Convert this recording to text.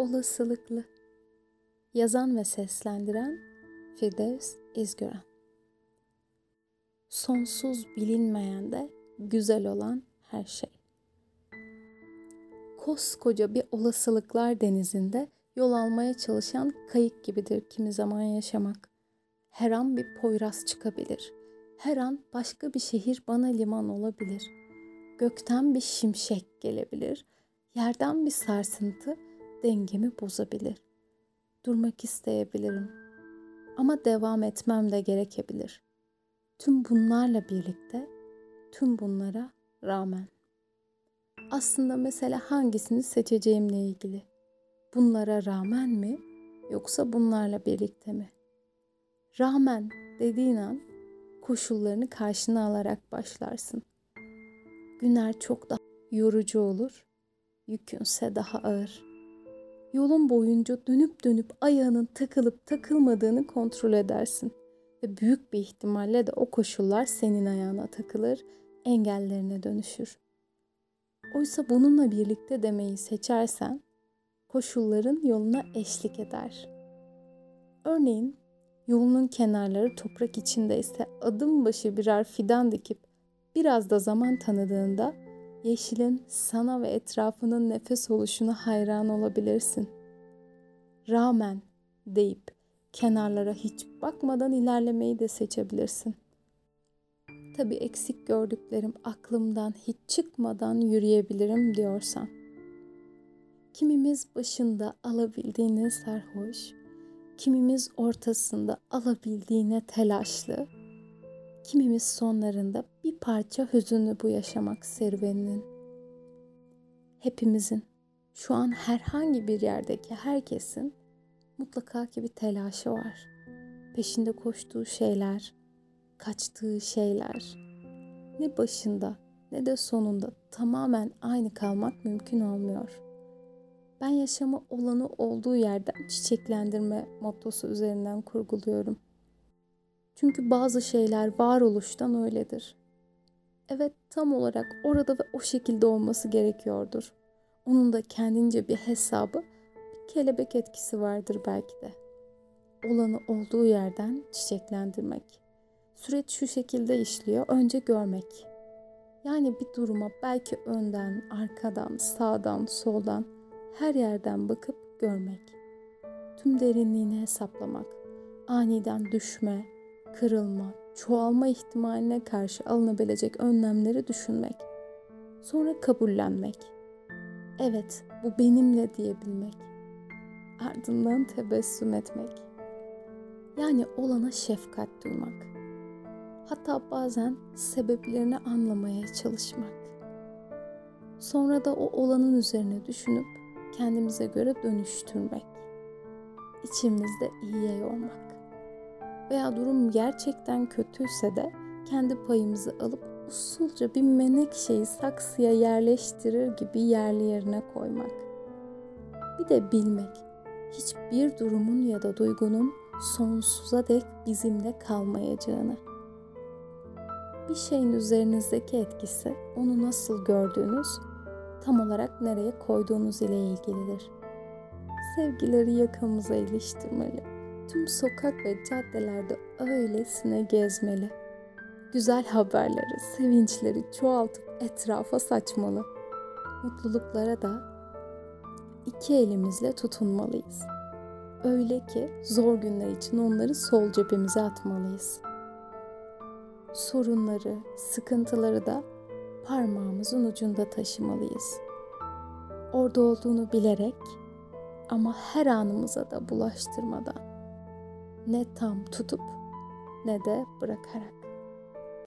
Olasılıklı Yazan ve seslendiren Firdevs İzgören Sonsuz bilinmeyen de güzel olan her şey. Koskoca bir olasılıklar denizinde yol almaya çalışan kayık gibidir kimi zaman yaşamak. Her an bir poyraz çıkabilir. Her an başka bir şehir bana liman olabilir. Gökten bir şimşek gelebilir. Yerden bir sarsıntı dengemi bozabilir. Durmak isteyebilirim. Ama devam etmem de gerekebilir. Tüm bunlarla birlikte, tüm bunlara rağmen. Aslında mesela hangisini seçeceğimle ilgili. Bunlara rağmen mi yoksa bunlarla birlikte mi? Rağmen dediğin an koşullarını karşına alarak başlarsın. Günler çok daha yorucu olur, yükünse daha ağır yolun boyunca dönüp dönüp ayağının takılıp takılmadığını kontrol edersin. Ve büyük bir ihtimalle de o koşullar senin ayağına takılır, engellerine dönüşür. Oysa bununla birlikte demeyi seçersen koşulların yoluna eşlik eder. Örneğin yolunun kenarları toprak içindeyse adım başı birer fidan dikip biraz da zaman tanıdığında yeşilin sana ve etrafının nefes oluşuna hayran olabilirsin. Rağmen deyip kenarlara hiç bakmadan ilerlemeyi de seçebilirsin. Tabi eksik gördüklerim aklımdan hiç çıkmadan yürüyebilirim diyorsan. Kimimiz başında alabildiğine sarhoş, kimimiz ortasında alabildiğine telaşlı, kimimiz sonlarında bir parça hüzünlü bu yaşamak serüveninin. Hepimizin, şu an herhangi bir yerdeki herkesin mutlaka ki bir telaşı var. Peşinde koştuğu şeyler, kaçtığı şeyler. Ne başında ne de sonunda tamamen aynı kalmak mümkün olmuyor. Ben yaşamı olanı olduğu yerden çiçeklendirme mottosu üzerinden kurguluyorum.'' Çünkü bazı şeyler varoluştan öyledir. Evet tam olarak orada ve o şekilde olması gerekiyordur. Onun da kendince bir hesabı, bir kelebek etkisi vardır belki de. Olanı olduğu yerden çiçeklendirmek. Süreç şu şekilde işliyor. Önce görmek. Yani bir duruma belki önden, arkadan, sağdan, soldan her yerden bakıp görmek. Tüm derinliğini hesaplamak. Aniden düşme, kırılma, çoğalma ihtimaline karşı alınabilecek önlemleri düşünmek. Sonra kabullenmek. Evet, bu benimle diyebilmek. Ardından tebessüm etmek. Yani olana şefkat duymak. Hatta bazen sebeplerini anlamaya çalışmak. Sonra da o olanın üzerine düşünüp kendimize göre dönüştürmek. İçimizde iyiye yormak veya durum gerçekten kötüyse de kendi payımızı alıp usulca bir menekşeyi saksıya yerleştirir gibi yerli yerine koymak. Bir de bilmek, hiçbir durumun ya da duygunun sonsuza dek bizimle kalmayacağını. Bir şeyin üzerinizdeki etkisi onu nasıl gördüğünüz, tam olarak nereye koyduğunuz ile ilgilidir. Sevgileri yakamıza iliştirmeli tüm sokak ve caddelerde öylesine gezmeli. Güzel haberleri, sevinçleri çoğaltıp etrafa saçmalı. Mutluluklara da iki elimizle tutunmalıyız. Öyle ki zor günler için onları sol cebimize atmalıyız. Sorunları, sıkıntıları da parmağımızın ucunda taşımalıyız. Orada olduğunu bilerek ama her anımıza da bulaştırmadan ne tam tutup ne de bırakarak.